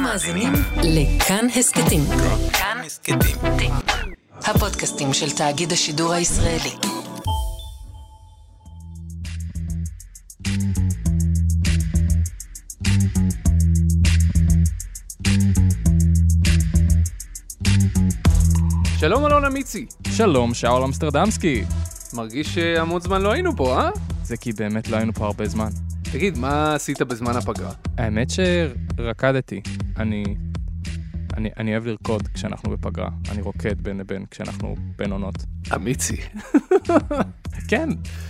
אתם מאזינים לכאן הסכתים. כאן הסכתים. הפודקאסטים של תאגיד השידור הישראלי. שלום אלון אמיצי. שלום, שאול אמסטרדמסקי. מרגיש שהמון זמן לא היינו פה, אה? זה כי באמת לא היינו פה הרבה זמן. תגיד, מה עשית בזמן הפגרה? האמת שרקדתי. אני... אני, אני אוהב לרקוד כשאנחנו בפגרה. אני רוקד בין לבין כשאנחנו בין עונות. אמיצי. כן,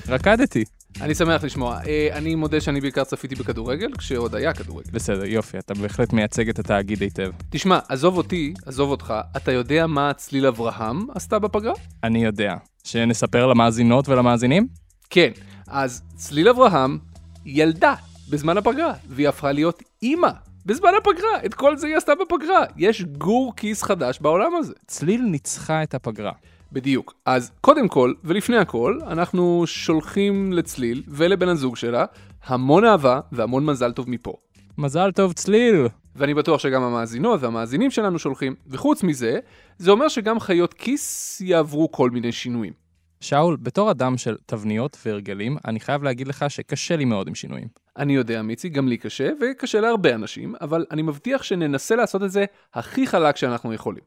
רקדתי. אני שמח לשמוע. אה, אני מודה שאני בעיקר צפיתי בכדורגל, כשעוד היה כדורגל. בסדר, יופי, אתה בהחלט מייצג את התאגיד היטב. תשמע, עזוב אותי, עזוב אותך, אתה יודע מה צליל אברהם עשתה בפגרה? אני יודע. שנספר למאזינות ולמאזינים? כן, אז צליל אברהם ילדה בזמן הפגרה, והיא הפכה להיות אימא בזמן הפגרה. את כל זה היא עשתה בפגרה. יש גור כיס חדש בעולם הזה. צליל ניצחה את הפגרה. בדיוק. אז קודם כל, ולפני הכל, אנחנו שולחים לצליל ולבן הזוג שלה המון אהבה והמון מזל טוב מפה. מזל טוב, צליל! ואני בטוח שגם המאזינות והמאזינים שלנו שולחים, וחוץ מזה, זה אומר שגם חיות כיס יעברו כל מיני שינויים. שאול, בתור אדם של תבניות והרגלים, אני חייב להגיד לך שקשה לי מאוד עם שינויים. אני יודע, מיצי, גם לי קשה, וקשה להרבה אנשים, אבל אני מבטיח שננסה לעשות את זה הכי חלק שאנחנו יכולים.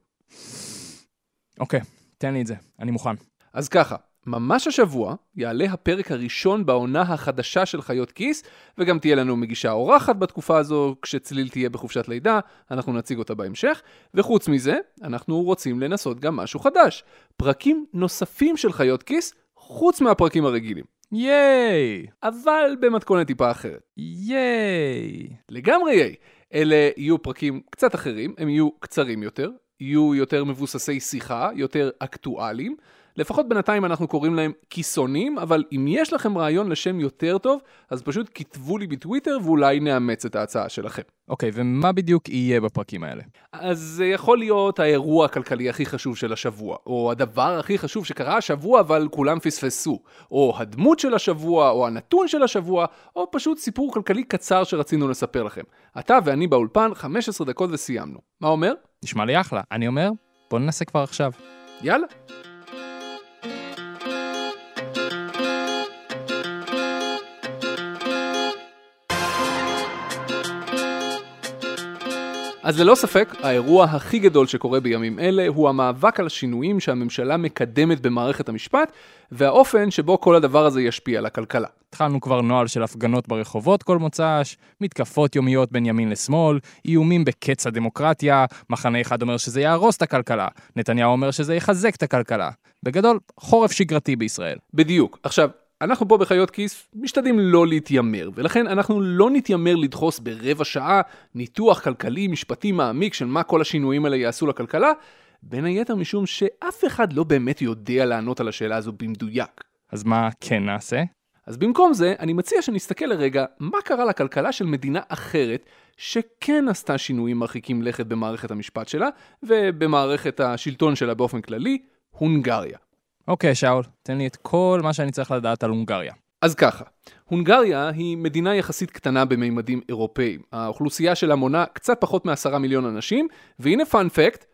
אוקיי, תן לי את זה, אני מוכן. אז ככה, ממש השבוע יעלה הפרק הראשון בעונה החדשה של חיות כיס, וגם תהיה לנו מגישה אורחת בתקופה הזו, כשצליל תהיה בחופשת לידה, אנחנו נציג אותה בהמשך, וחוץ מזה, אנחנו רוצים לנסות גם משהו חדש, פרקים נוספים של חיות כיס, חוץ מהפרקים הרגילים. ייי! אבל במתכונת טיפה אחרת. ייי! לגמרי ייי. אלה יהיו פרקים קצת אחרים, הם יהיו קצרים יותר, יהיו יותר מבוססי שיחה, יותר אקטואליים. לפחות בינתיים אנחנו קוראים להם כיסונים, אבל אם יש לכם רעיון לשם יותר טוב, אז פשוט כתבו לי בטוויטר ואולי נאמץ את ההצעה שלכם. אוקיי, ומה בדיוק יהיה בפרקים האלה? אז זה יכול להיות האירוע הכלכלי הכי חשוב של השבוע, או הדבר הכי חשוב שקרה השבוע אבל כולם פספסו, או הדמות של השבוע, או הנתון של השבוע, או פשוט סיפור כלכלי קצר שרצינו לספר לכם. אתה ואני באולפן 15 דקות וסיימנו. מה אומר? נשמע לי אחלה. אני אומר, בוא ננסה כבר עכשיו. יאללה. אז ללא ספק, האירוע הכי גדול שקורה בימים אלה הוא המאבק על השינויים שהממשלה מקדמת במערכת המשפט, והאופן שבו כל הדבר הזה ישפיע על הכלכלה. התחלנו כבר נוהל של הפגנות ברחובות כל מוצ"ש, מתקפות יומיות בין ימין לשמאל, איומים בקץ הדמוקרטיה, מחנה אחד אומר שזה יהרוס את הכלכלה, נתניהו אומר שזה יחזק את הכלכלה. בגדול, חורף שגרתי בישראל. בדיוק. עכשיו, אנחנו פה בחיות כיס משתדלים לא להתיימר, ולכן אנחנו לא נתיימר לדחוס ברבע שעה ניתוח כלכלי משפטי מעמיק של מה כל השינויים האלה יעשו לכלכלה, בין היתר משום שאף אחד לא באמת יודע לענות על השאלה הזו במדויק. אז מה כן נעשה? אז במקום זה, אני מציע שנסתכל לרגע מה קרה לכלכלה של מדינה אחרת שכן עשתה שינויים מרחיקים לכת במערכת המשפט שלה ובמערכת השלטון שלה באופן כללי, הונגריה. אוקיי, שאול, תן לי את כל מה שאני צריך לדעת על הונגריה. אז ככה, הונגריה היא מדינה יחסית קטנה במימדים אירופאיים. האוכלוסייה שלה מונה קצת פחות מעשרה מיליון אנשים, והנה פאנפקט,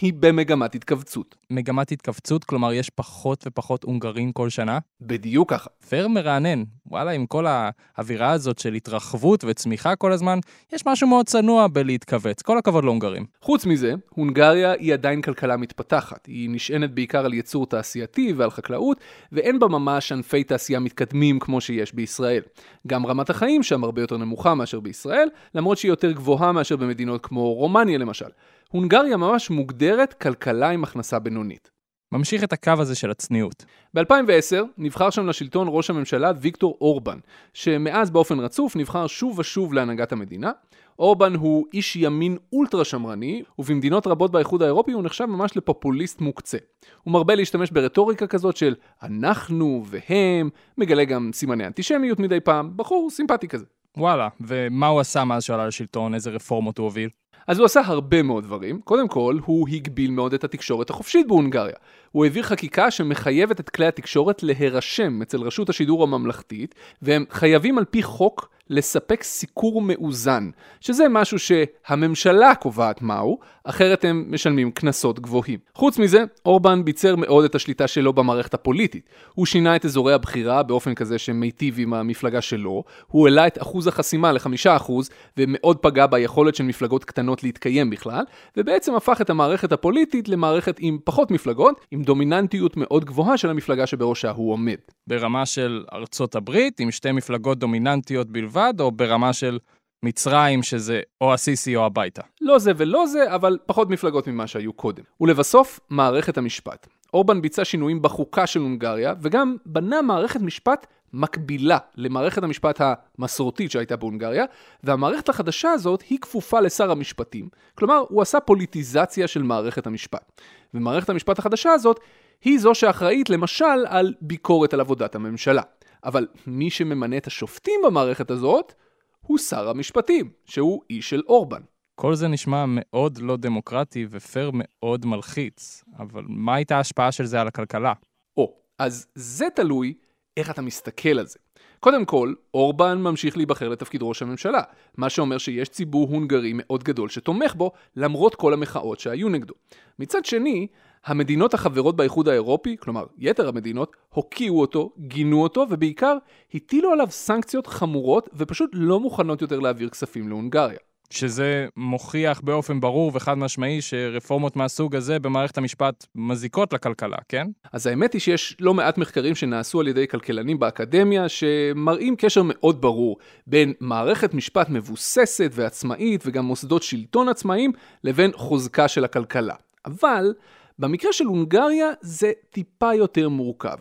היא במגמת התכווצות. מגמת התכווצות, כלומר יש פחות ופחות הונגרים כל שנה? בדיוק ככה. פייר מרענן. וואלה, עם כל האווירה הזאת של התרחבות וצמיחה כל הזמן, יש משהו מאוד צנוע בלהתכווץ. כל הכבוד להונגרים. חוץ מזה, הונגריה היא עדיין כלכלה מתפתחת. היא נשענת בעיקר על ייצור תעשייתי ועל חקלאות, ואין בה ממש ענפי תעשייה מתקדמים כמו שיש בישראל. גם רמת החיים שם הרבה יותר נמוכה מאשר בישראל, למרות שהיא יותר גבוהה מאשר במדינות כמו רומניה למשל. הונגריה ממש מוגדרת כלכלה עם הכנסה בינונית. ממשיך את הקו הזה של הצניעות. ב-2010 נבחר שם לשלטון ראש הממשלה ויקטור אורבן, שמאז באופן רצוף נבחר שוב ושוב להנהגת המדינה. אורבן הוא איש ימין אולטרה שמרני, ובמדינות רבות באיחוד האירופי הוא נחשב ממש לפופוליסט מוקצה. הוא מרבה להשתמש ברטוריקה כזאת של אנחנו והם, מגלה גם סימני אנטישמיות מדי פעם, בחור סימפטי כזה. וואלה, ומה הוא עשה מאז שעלה לשלטון? איזה רפורמות הוא הוביל? אז הוא עשה הרבה מאוד דברים. קודם כל, הוא הגביל מאוד את התקשורת החופשית בהונגריה. הוא העביר חקיקה שמחייבת את כלי התקשורת להירשם אצל רשות השידור הממלכתית, והם חייבים על פי חוק לספק סיקור מאוזן, שזה משהו שהממשלה קובעת מהו, אחרת הם משלמים קנסות גבוהים. חוץ מזה, אורבן ביצר מאוד את השליטה שלו במערכת הפוליטית. הוא שינה את אזורי הבחירה באופן כזה שמיטיב עם המפלגה שלו, הוא העלה את אחוז החסימה ל-5% ומאוד פגע ביכולת של מפלגות קטנות להתקיים בכלל, ובעצם הפך את המערכת הפוליטית למערכת עם פחות מפלגות, עם דומיננטיות מאוד גבוהה של המפלגה שבראשה הוא עומד. ברמה של ארצות הברית, עם שתי מפלגות דומיננטיות בלבד, או ברמה של מצרים, שזה או הסיסי או הביתה? לא זה ולא זה, אבל פחות מפלגות ממה שהיו קודם. ולבסוף, מערכת המשפט. אורבן ביצע שינויים בחוקה של הונגריה, וגם בנה מערכת משפט מקבילה למערכת המשפט המסורתית שהייתה בהונגריה, והמערכת החדשה הזאת היא כפופה לשר המשפטים. כלומר, הוא עשה פוליטיזציה של מערכת המשפט. ומערכת המשפט החדשה הזאת היא זו שאחראית למשל על ביקורת על עבודת הממשלה. אבל מי שממנה את השופטים במערכת הזאת הוא שר המשפטים, שהוא איש של אורבן. כל זה נשמע מאוד לא דמוקרטי ופר מאוד מלחיץ, אבל מה הייתה ההשפעה של זה על הכלכלה? או, אז זה תלוי איך אתה מסתכל על זה. קודם כל, אורבן ממשיך להיבחר לתפקיד ראש הממשלה, מה שאומר שיש ציבור הונגרי מאוד גדול שתומך בו, למרות כל המחאות שהיו נגדו. מצד שני, המדינות החברות באיחוד האירופי, כלומר יתר המדינות, הוקיעו אותו, גינו אותו ובעיקר הטילו עליו סנקציות חמורות ופשוט לא מוכנות יותר להעביר כספים להונגריה. שזה מוכיח באופן ברור וחד משמעי שרפורמות מהסוג הזה במערכת המשפט מזיקות לכלכלה, כן? אז האמת היא שיש לא מעט מחקרים שנעשו על ידי כלכלנים באקדמיה שמראים קשר מאוד ברור בין מערכת משפט מבוססת ועצמאית וגם מוסדות שלטון עצמאיים לבין חוזקה של הכלכלה. אבל במקרה של הונגריה זה טיפה יותר מורכב.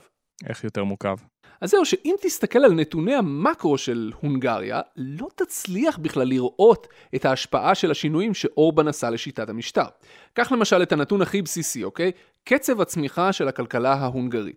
איך יותר מורכב? אז זהו, שאם תסתכל על נתוני המקרו של הונגריה, לא תצליח בכלל לראות את ההשפעה של השינויים שאורבן עשה לשיטת המשטר. קח למשל את הנתון הכי בסיסי, אוקיי? קצב הצמיחה של הכלכלה ההונגרית.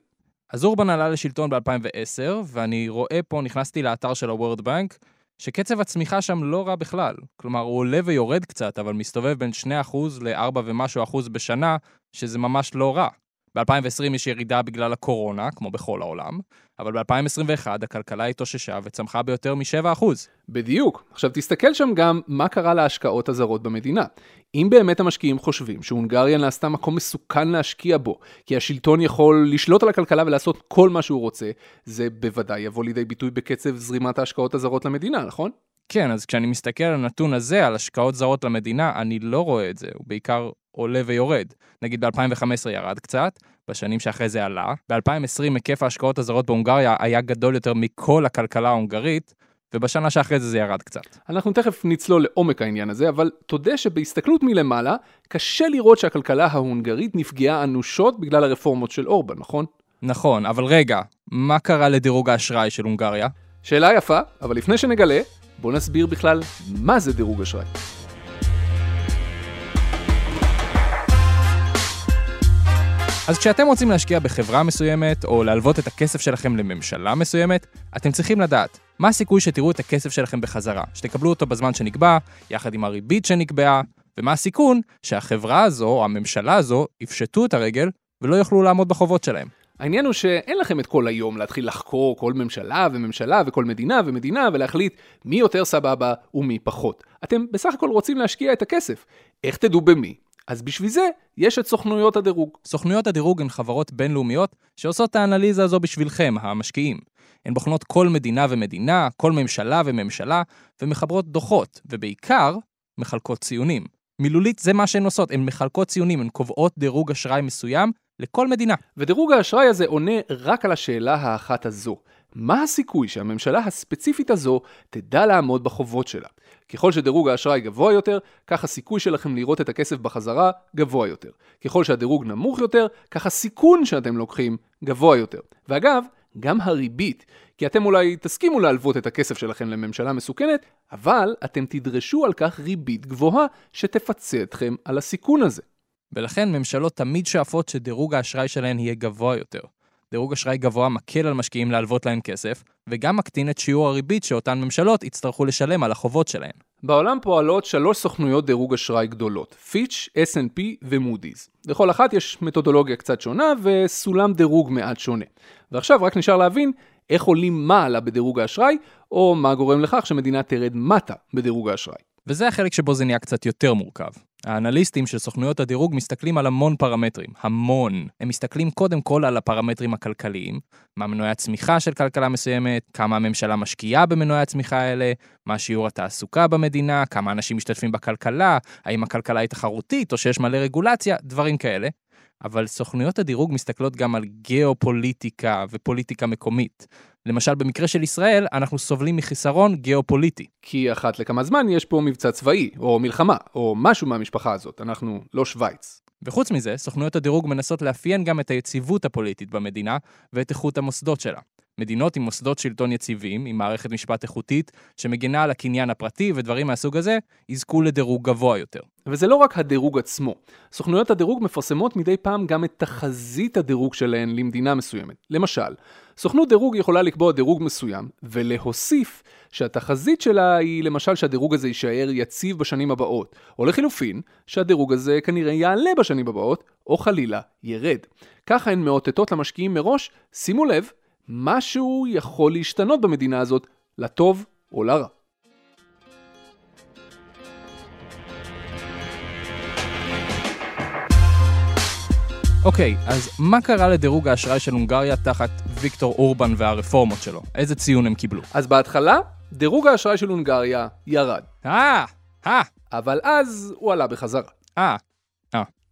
אז אורבן עלה לשלטון ב-2010, ואני רואה פה, נכנסתי לאתר של ה-World Bank, שקצב הצמיחה שם לא רע בכלל. כלומר, הוא עולה ויורד קצת, אבל מסתובב בין 2% ל-4 ומשהו אחוז בשנה, שזה ממש לא רע. ב-2020 יש ירידה בגלל הקורונה, כמו בכל העולם, אבל ב-2021 הכלכלה התאוששה וצמחה ביותר מ-7%. בדיוק. עכשיו תסתכל שם גם מה קרה להשקעות הזרות במדינה. אם באמת המשקיעים חושבים שהונגריה נעשתה מקום מסוכן להשקיע בו, כי השלטון יכול לשלוט על הכלכלה ולעשות כל מה שהוא רוצה, זה בוודאי יבוא לידי ביטוי בקצב זרימת ההשקעות הזרות למדינה, נכון? כן, אז כשאני מסתכל על הנתון הזה, על השקעות זרות למדינה, אני לא רואה את זה, הוא בעיקר עולה ויורד. נגיד ב-2015 ירד קצת, בשנים שאחרי זה עלה. ב-2020 היקף ההשקעות הזרות בהונגריה היה גדול יותר מכל הכלכלה ההונגרית, ובשנה שאחרי זה זה ירד קצת. אנחנו תכף נצלול לעומק העניין הזה, אבל תודה שבהסתכלות מלמעלה, קשה לראות שהכלכלה ההונגרית נפגעה אנושות בגלל הרפורמות של אורבן, נכון? נכון, אבל רגע, מה קרה לדירוג האשראי של הונגריה? שאלה יפה, אבל לפני שנגלה, בואו נסביר בכלל מה זה דירוג אשראי. אז כשאתם רוצים להשקיע בחברה מסוימת, או להלוות את הכסף שלכם לממשלה מסוימת, אתם צריכים לדעת מה הסיכוי שתראו את הכסף שלכם בחזרה, שתקבלו אותו בזמן שנקבע, יחד עם הריבית שנקבעה, ומה הסיכון שהחברה הזו, או הממשלה הזו, יפשטו את הרגל ולא יוכלו לעמוד בחובות שלהם. העניין הוא שאין לכם את כל היום להתחיל לחקור כל ממשלה וממשלה וכל מדינה ומדינה ולהחליט מי יותר סבבה ומי פחות. אתם בסך הכל רוצים להשקיע את הכסף. איך תדעו במי? אז בשביל זה יש את סוכנויות הדירוג. סוכנויות הדירוג הן חברות בינלאומיות שעושות את האנליזה הזו בשבילכם, המשקיעים. הן בוחנות כל מדינה ומדינה, כל ממשלה וממשלה, ומחברות דוחות, ובעיקר, מחלקות ציונים. מילולית זה מה שהן עושות, הן מחלקות ציונים, הן קובעות דירוג אשראי מסוים לכל מדינה. ודירוג האשראי הזה עונה רק על השאלה האחת הזו. מה הסיכוי שהממשלה הספציפית הזו תדע לעמוד בחובות שלה? ככל שדירוג האשראי גבוה יותר, כך הסיכוי שלכם לראות את הכסף בחזרה גבוה יותר. ככל שהדירוג נמוך יותר, כך הסיכון שאתם לוקחים גבוה יותר. ואגב, גם הריבית, כי אתם אולי תסכימו להלוות את הכסף שלכם לממשלה מסוכנת, אבל אתם תדרשו על כך ריבית גבוהה שתפצה אתכם על הסיכון הזה. ולכן ממשלות תמיד שואפות שדירוג האשראי שלהן יהיה גבוה יותר. דירוג אשראי גבוה מקל על משקיעים להלוות להם כסף, וגם מקטין את שיעור הריבית שאותן ממשלות יצטרכו לשלם על החובות שלהן. בעולם פועלות שלוש סוכנויות דירוג אשראי גדולות, פיץ', S&P ומודי'ס. לכל אחת יש מתודולוגיה קצת שונה וסולם דירוג מעט שונה. ועכשיו רק נשאר להבין איך עולים מעלה בדירוג האשראי, או מה גורם לכך שמדינה תרד מטה בדירוג האשראי. וזה החלק שבו זה נהיה קצת יותר מורכב. האנליסטים של סוכנויות הדירוג מסתכלים על המון פרמטרים, המון. הם מסתכלים קודם כל על הפרמטרים הכלכליים, מה מנועי הצמיחה של כלכלה מסוימת, כמה הממשלה משקיעה במנועי הצמיחה האלה, מה שיעור התעסוקה במדינה, כמה אנשים משתתפים בכלכלה, האם הכלכלה היא תחרותית או שיש מלא רגולציה, דברים כאלה. אבל סוכנויות הדירוג מסתכלות גם על גיאופוליטיקה ופוליטיקה מקומית. למשל, במקרה של ישראל, אנחנו סובלים מחיסרון גיאופוליטי. כי אחת לכמה זמן יש פה מבצע צבאי, או מלחמה, או משהו מהמשפחה הזאת, אנחנו לא שווייץ. וחוץ מזה, סוכנויות הדירוג מנסות לאפיין גם את היציבות הפוליטית במדינה ואת איכות המוסדות שלה. מדינות עם מוסדות שלטון יציבים, עם מערכת משפט איכותית, שמגינה על הקניין הפרטי ודברים מהסוג הזה, יזכו לדירוג גבוה יותר. וזה לא רק הדירוג עצמו. סוכנויות הדירוג מפרסמות מדי פעם גם את תחזית הדירוג שלהן למדינה מסוימת. למשל, סוכנות דירוג יכולה לקבוע דירוג מסוים, ולהוסיף שהתחזית שלה היא למשל שהדירוג הזה יישאר יציב בשנים הבאות, או לחילופין, שהדירוג הזה כנראה יעלה בשנים הבאות, או חלילה, ירד. ככה הן מאותתות למשקיעים מראש, שימו לב, משהו יכול להשתנות במדינה הזאת, לטוב או לרע. אוקיי, אז מה קרה לדירוג האשראי של הונגריה תחת ויקטור אורבן והרפורמות שלו? איזה ציון הם קיבלו? אז בהתחלה, דירוג האשראי של הונגריה ירד. אה, אה, אבל אז הוא עלה בחזרה. אה,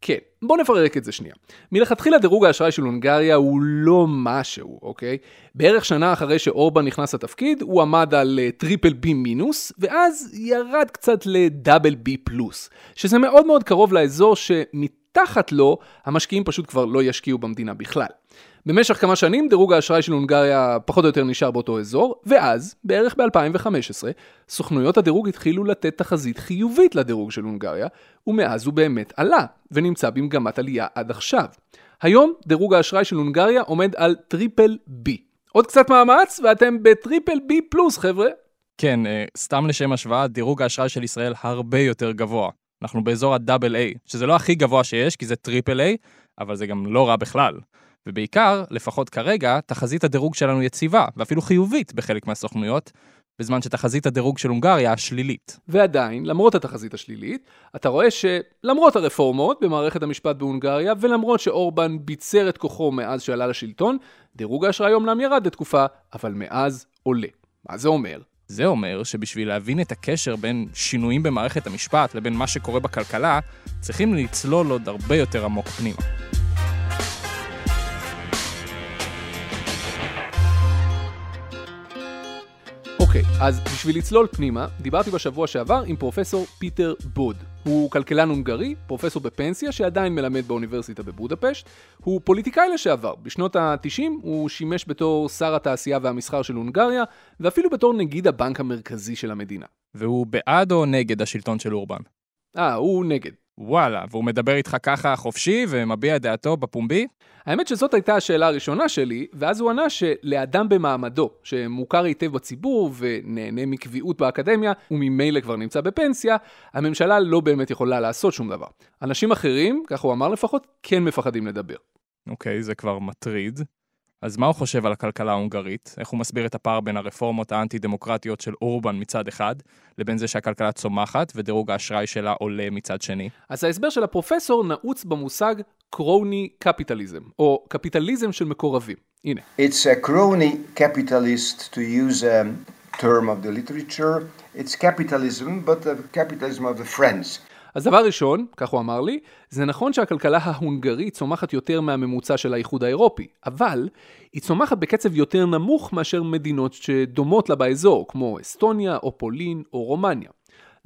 כן, בוא נפרק את זה שנייה. מלכתחילה דירוג האשראי של הונגריה הוא לא משהו, אוקיי? בערך שנה אחרי שאורבן נכנס לתפקיד, הוא עמד על triple B minus, ואז ירד קצת ל double B plus, שזה מאוד מאוד קרוב לאזור שמתחת לו, המשקיעים פשוט כבר לא ישקיעו במדינה בכלל. במשך כמה שנים דירוג האשראי של הונגריה פחות או יותר נשאר באותו אזור, ואז, בערך ב-2015, סוכנויות הדירוג התחילו לתת תחזית חיובית לדירוג של הונגריה, ומאז הוא באמת עלה, ונמצא במגמת עלייה עד עכשיו. היום דירוג האשראי של הונגריה עומד על triple B. עוד קצת מאמץ ואתם ב triple B plus חבר'ה. כן, אה, סתם לשם השוואה, דירוג האשראי של ישראל הרבה יותר גבוה. אנחנו באזור ה double A, שזה לא הכי גבוה שיש, כי זה triple A, אבל זה גם לא רע בכלל. ובעיקר, לפחות כרגע, תחזית הדירוג שלנו יציבה, ואפילו חיובית בחלק מהסוכנויות, בזמן שתחזית הדירוג של הונגריה שלילית. ועדיין, למרות התחזית השלילית, אתה רואה שלמרות הרפורמות במערכת המשפט בהונגריה, ולמרות שאורבן ביצר את כוחו מאז שעלה לשלטון, דירוג האשראי אומנם ירד לתקופה, אבל מאז עולה. מה זה אומר? זה אומר שבשביל להבין את הקשר בין שינויים במערכת המשפט לבין מה שקורה בכלכלה, צריכים לצלול עוד הרבה יותר עמוק פנימה. אוקיי, okay, אז בשביל לצלול פנימה, דיברתי בשבוע שעבר עם פרופסור פיטר בוד. הוא כלכלן הונגרי, פרופסור בפנסיה, שעדיין מלמד באוניברסיטה בבודפשט. הוא פוליטיקאי לשעבר. בשנות ה-90 הוא שימש בתור שר התעשייה והמסחר של הונגריה, ואפילו בתור נגיד הבנק המרכזי של המדינה. והוא בעד או נגד השלטון של אורבן? אה, הוא נגד. וואלה, והוא מדבר איתך ככה חופשי ומביע דעתו בפומבי? האמת שזאת הייתה השאלה הראשונה שלי, ואז הוא ענה שלאדם במעמדו, שמוכר היטב בציבור ונהנה מקביעות באקדמיה, וממילא כבר נמצא בפנסיה, הממשלה לא באמת יכולה לעשות שום דבר. אנשים אחרים, ככה הוא אמר לפחות, כן מפחדים לדבר. אוקיי, זה כבר מטריד. אז מה הוא חושב על הכלכלה ההונגרית? איך הוא מסביר את הפער בין הרפורמות האנטי-דמוקרטיות של אורבן מצד אחד, לבין זה שהכלכלה צומחת ודירוג האשראי שלה עולה מצד שני? אז ההסבר של הפרופסור נעוץ במושג קרוני קפיטליזם, או קפיטליזם של מקורבים. הנה. It's a crony capitalist to use a term of the literature. It's capitalism, but the capitalism of the friends. אז דבר ראשון, כך הוא אמר לי, זה נכון שהכלכלה ההונגרית צומחת יותר מהממוצע של האיחוד האירופי, אבל היא צומחת בקצב יותר נמוך מאשר מדינות שדומות לה באזור, כמו אסטוניה או פולין או רומניה.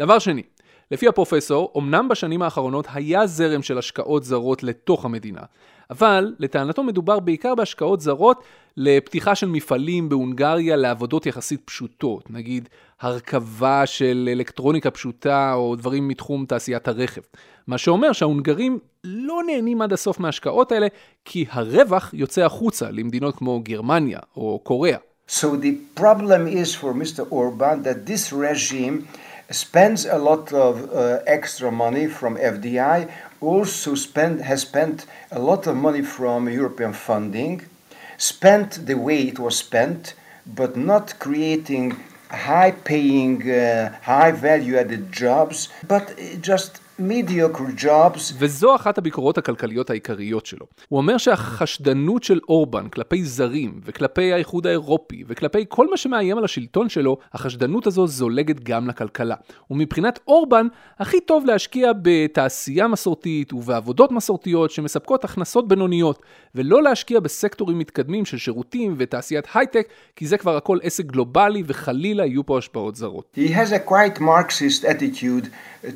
דבר שני, לפי הפרופסור, אמנם בשנים האחרונות היה זרם של השקעות זרות לתוך המדינה, אבל לטענתו מדובר בעיקר בהשקעות זרות לפתיחה של מפעלים בהונגריה לעבודות יחסית פשוטות, נגיד הרכבה של אלקטרוניקה פשוטה או דברים מתחום תעשיית הרכב. מה שאומר שההונגרים לא נהנים עד הסוף מההשקעות האלה, כי הרווח יוצא החוצה למדינות כמו גרמניה או קוריאה. So the problem is for Mr. Orban that this regime spends a lot of uh, extra money from FDI, also spend, has spent a lot of money from European funding, spent the way it was spent, but not creating high paying, uh, high value added jobs, but just. וזו אחת הביקורות הכלכליות העיקריות שלו. הוא אומר שהחשדנות של אורבן כלפי זרים וכלפי האיחוד האירופי וכלפי כל מה שמאיים על השלטון שלו, החשדנות הזו זולגת גם לכלכלה. ומבחינת אורבן, הכי טוב להשקיע בתעשייה מסורתית ובעבודות מסורתיות שמספקות הכנסות בינוניות, ולא להשקיע בסקטורים מתקדמים של שירותים ותעשיית הייטק, כי זה כבר הכל עסק גלובלי וחלילה יהיו פה השפעות זרות. He has a quite Marxist attitude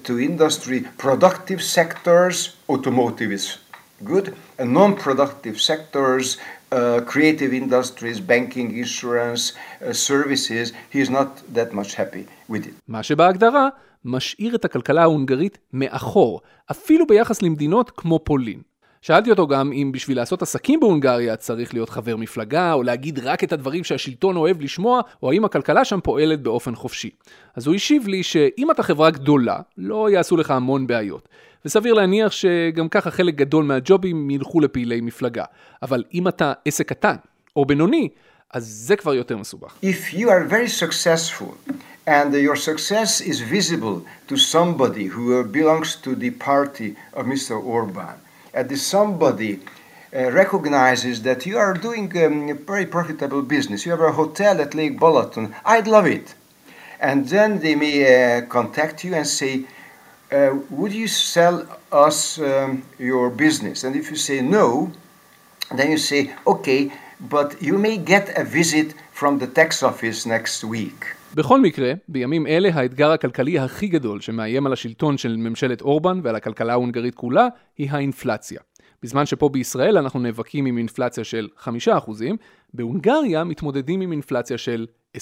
to industry productive sectors, automotive is good, and non-productive sectors, uh, creative industries, banking, insurance, uh, services, he is not that much happy with it. מה שבהגדרה משאיר את הכלכלה ההונגרית מאחור, אפילו ביחס למדינות כמו פולין. שאלתי אותו גם אם בשביל לעשות עסקים בהונגריה צריך להיות חבר מפלגה, או להגיד רק את הדברים שהשלטון אוהב לשמוע, או האם הכלכלה שם פועלת באופן חופשי. אז הוא השיב לי שאם אתה חברה גדולה, לא יעשו לך המון בעיות. וסביר להניח שגם ככה חלק גדול מהג'ובים ילכו לפעילי מפלגה. אבל אם אתה עסק קטן, או בינוני, אז זה כבר יותר מסובך. If you are very successful and your success is visible to somebody who belongs to the party of Mr. Orban, and this somebody uh, recognizes that you are doing um, a very profitable business, you have a hotel at Lake Balaton, I'd love it. And then they may uh, contact you and say, uh, would you sell us um, your business? And if you say no, then you say, okay, but you may get a visit from the tax office next week. בכל מקרה, בימים אלה האתגר הכלכלי הכי גדול שמאיים על השלטון של ממשלת אורבן ועל הכלכלה ההונגרית כולה, היא האינפלציה. בזמן שפה בישראל אנחנו נאבקים עם אינפלציה של 5%, בהונגריה מתמודדים עם אינפלציה של 25%.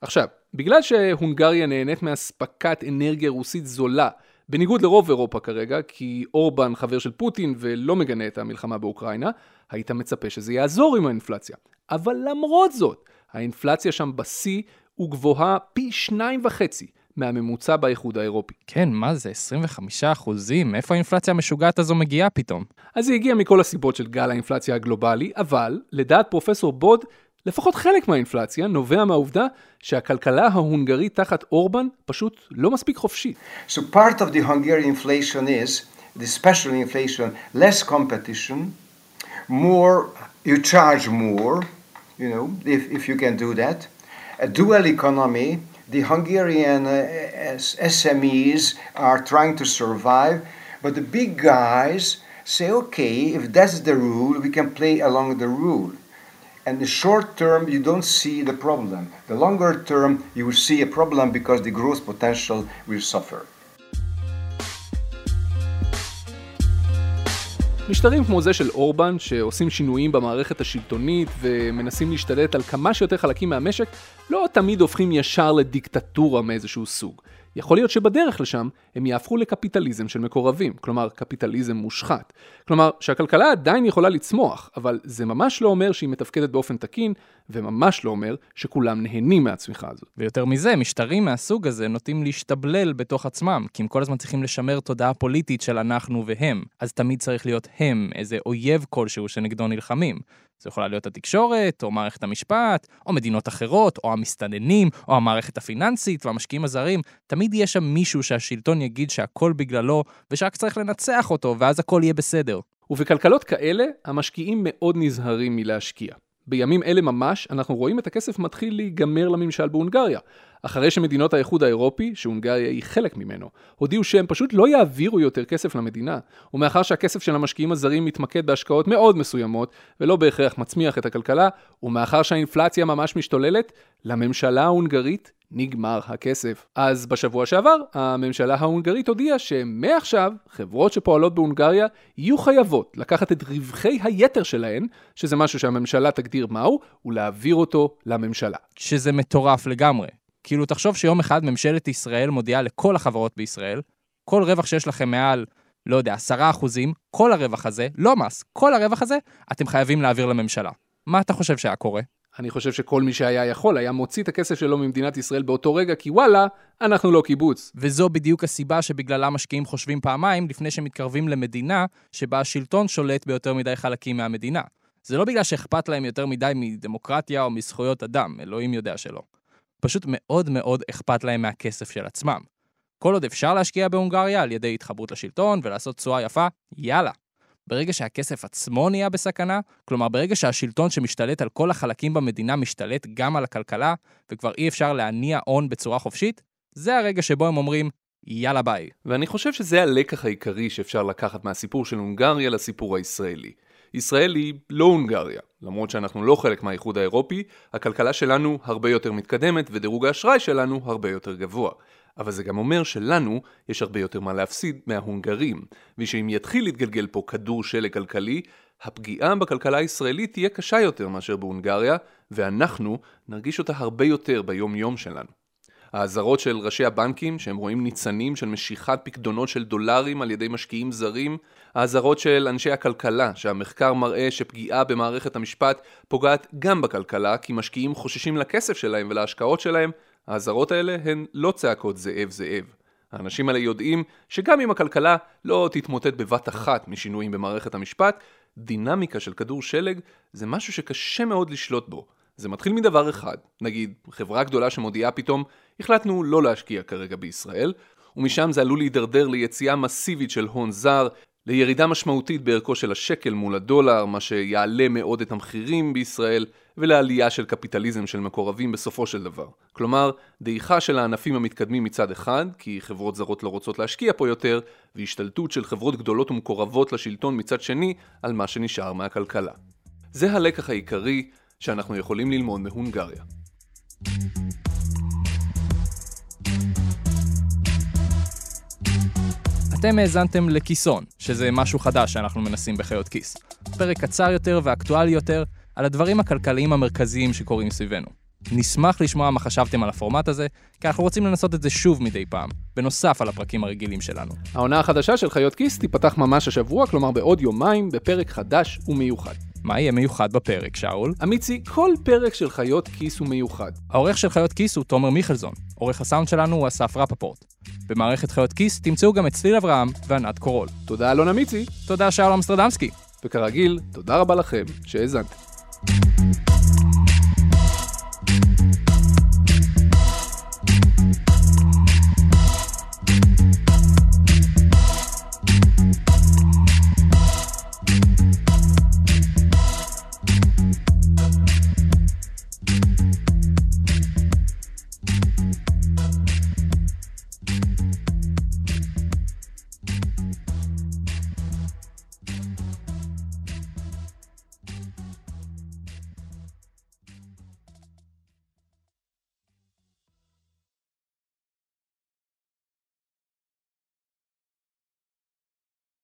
עכשיו, בגלל שהונגריה נהנית מאספקת אנרגיה רוסית זולה, בניגוד לרוב אירופה כרגע, כי אורבן חבר של פוטין ולא מגנה את המלחמה באוקראינה, היית מצפה שזה יעזור עם האינפלציה. אבל למרות זאת, האינפלציה שם בשיא וגבוהה פי שניים וחצי מהממוצע באיחוד האירופי. כן, מה זה, 25 אחוזים? מאיפה האינפלציה המשוגעת הזו מגיעה פתאום? אז היא הגיעה מכל הסיבות של גל האינפלציה הגלובלי, אבל לדעת פרופסור בוד, לפחות חלק מהאינפלציה נובע מהעובדה שהכלכלה ההונגרית תחת אורבן פשוט לא מספיק חופשית. So part of the Hungarian inflation is, the special inflation, less competition, more, you charge more, you know, if, if you can do that. A dual economy, the Hungarian uh, SMEs are trying to survive, but the big guys say, okay, if that's the rule, we can play along the rule. And the short term, you don't see the problem. The longer term, you will see a problem because the growth potential will suffer. משטרים כמו זה של אורבן, שעושים שינויים במערכת השלטונית ומנסים להשתלט על כמה שיותר חלקים מהמשק, לא תמיד הופכים ישר לדיקטטורה מאיזשהו סוג. יכול להיות שבדרך לשם הם יהפכו לקפיטליזם של מקורבים, כלומר קפיטליזם מושחת. כלומר שהכלכלה עדיין יכולה לצמוח, אבל זה ממש לא אומר שהיא מתפקדת באופן תקין, וממש לא אומר שכולם נהנים מהצמיחה הזאת. ויותר מזה, משטרים מהסוג הזה נוטים להשתבלל בתוך עצמם, כי הם כל הזמן צריכים לשמר תודעה פוליטית של אנחנו והם. אז תמיד צריך להיות הם, איזה אויב כלשהו שנגדו נלחמים. זו יכולה להיות התקשורת, או מערכת המשפט, או מדינות אחרות, או המסתננים, או המערכת הפיננסית והמשקיעים הזרים. תמיד יש שם מישהו שהשלטון יגיד שהכל בגללו, ושרק צריך לנצח אותו, ואז הכל יהיה בסדר. ובכלכלות כאלה, המשקיעים מאוד נזהרים מלהשקיע. בימים אלה ממש, אנחנו רואים את הכסף מתחיל להיגמר לממשל בהונגריה. אחרי שמדינות האיחוד האירופי, שהונגריה היא חלק ממנו, הודיעו שהם פשוט לא יעבירו יותר כסף למדינה, ומאחר שהכסף של המשקיעים הזרים מתמקד בהשקעות מאוד מסוימות, ולא בהכרח מצמיח את הכלכלה, ומאחר שהאינפלציה ממש משתוללת, לממשלה ההונגרית נגמר הכסף. אז בשבוע שעבר, הממשלה ההונגרית הודיעה שמעכשיו, חברות שפועלות בהונגריה יהיו חייבות לקחת את רווחי היתר שלהן, שזה משהו שהממשלה תגדיר מהו, ולהעביר אותו לממשלה. שזה מטורף לגמרי. כאילו, תחשוב שיום אחד ממשלת ישראל מודיעה לכל החברות בישראל, כל רווח שיש לכם מעל, לא יודע, עשרה אחוזים, כל הרווח הזה, לא מס, כל הרווח הזה, אתם חייבים להעביר לממשלה. מה אתה חושב שהיה קורה? אני חושב שכל מי שהיה יכול היה מוציא את הכסף שלו ממדינת ישראל באותו רגע, כי וואלה, אנחנו לא קיבוץ. וזו בדיוק הסיבה שבגללה משקיעים חושבים פעמיים לפני שמתקרבים למדינה שבה השלטון שולט ביותר מדי חלקים מהמדינה. זה לא בגלל שאכפת להם יותר מדי מדמוקרטיה או מזכויות אדם, אלוהים יודע שלא. פשוט מאוד מאוד אכפת להם מהכסף של עצמם. כל עוד אפשר להשקיע בהונגריה על ידי התחברות לשלטון ולעשות תשואה יפה, יאללה. ברגע שהכסף עצמו נהיה בסכנה, כלומר ברגע שהשלטון שמשתלט על כל החלקים במדינה משתלט גם על הכלכלה, וכבר אי אפשר להניע הון בצורה חופשית, זה הרגע שבו הם אומרים, יאללה ביי. ואני חושב שזה הלקח העיקרי שאפשר לקחת מהסיפור של הונגריה לסיפור הישראלי. ישראל היא לא הונגריה. למרות שאנחנו לא חלק מהאיחוד האירופי, הכלכלה שלנו הרבה יותר מתקדמת ודירוג האשראי שלנו הרבה יותר גבוה. אבל זה גם אומר שלנו יש הרבה יותר מה להפסיד מההונגרים, ושאם יתחיל להתגלגל פה כדור שלג כלכלי, הפגיעה בכלכלה הישראלית תהיה קשה יותר מאשר בהונגריה, ואנחנו נרגיש אותה הרבה יותר ביום יום שלנו. האזהרות של ראשי הבנקים, שהם רואים ניצנים של משיכת פקדונות של דולרים על ידי משקיעים זרים, האזהרות של אנשי הכלכלה, שהמחקר מראה שפגיעה במערכת המשפט פוגעת גם בכלכלה, כי משקיעים חוששים לכסף שלהם ולהשקעות שלהם, האזהרות האלה הן לא צעקות זאב זאב. האנשים האלה יודעים שגם אם הכלכלה לא תתמוטט בבת אחת משינויים במערכת המשפט, דינמיקה של כדור שלג זה משהו שקשה מאוד לשלוט בו. זה מתחיל מדבר אחד, נגיד חברה גדולה שמודיעה פתאום, החלטנו לא להשקיע כרגע בישראל, ומשם זה עלול להידרדר ליציאה מסיבית של הון זר, לירידה משמעותית בערכו של השקל מול הדולר, מה שיעלה מאוד את המחירים בישראל, ולעלייה של קפיטליזם של מקורבים בסופו של דבר. כלומר, דעיכה של הענפים המתקדמים מצד אחד, כי חברות זרות לא רוצות להשקיע פה יותר, והשתלטות של חברות גדולות ומקורבות לשלטון מצד שני, על מה שנשאר מהכלכלה. זה הלקח העיקרי שאנחנו יכולים ללמוד מהונגריה. אתם האזנתם לכיסון, שזה משהו חדש שאנחנו מנסים בחיות כיס. פרק קצר יותר ואקטואלי יותר על הדברים הכלכליים המרכזיים שקורים סביבנו. נשמח לשמוע מה חשבתם על הפורמט הזה, כי אנחנו רוצים לנסות את זה שוב מדי פעם, בנוסף על הפרקים הרגילים שלנו. העונה החדשה של חיות כיס תיפתח ממש השבוע, כלומר בעוד יומיים, בפרק חדש ומיוחד. מה יהיה מיוחד בפרק, שאול? אמיצי, כל פרק של חיות כיס הוא מיוחד. העורך של חיות כיס הוא תומר מיכלזון, עורך הסאונד שלנו הוא אסף רפפורט. במערכת חיות כיס תמצאו גם את צליל אברהם וענת קורול. תודה אלון אמיצי, תודה שאול אמסטרדמסקי. וכרגיל, תודה רבה לכם שהאזנתם.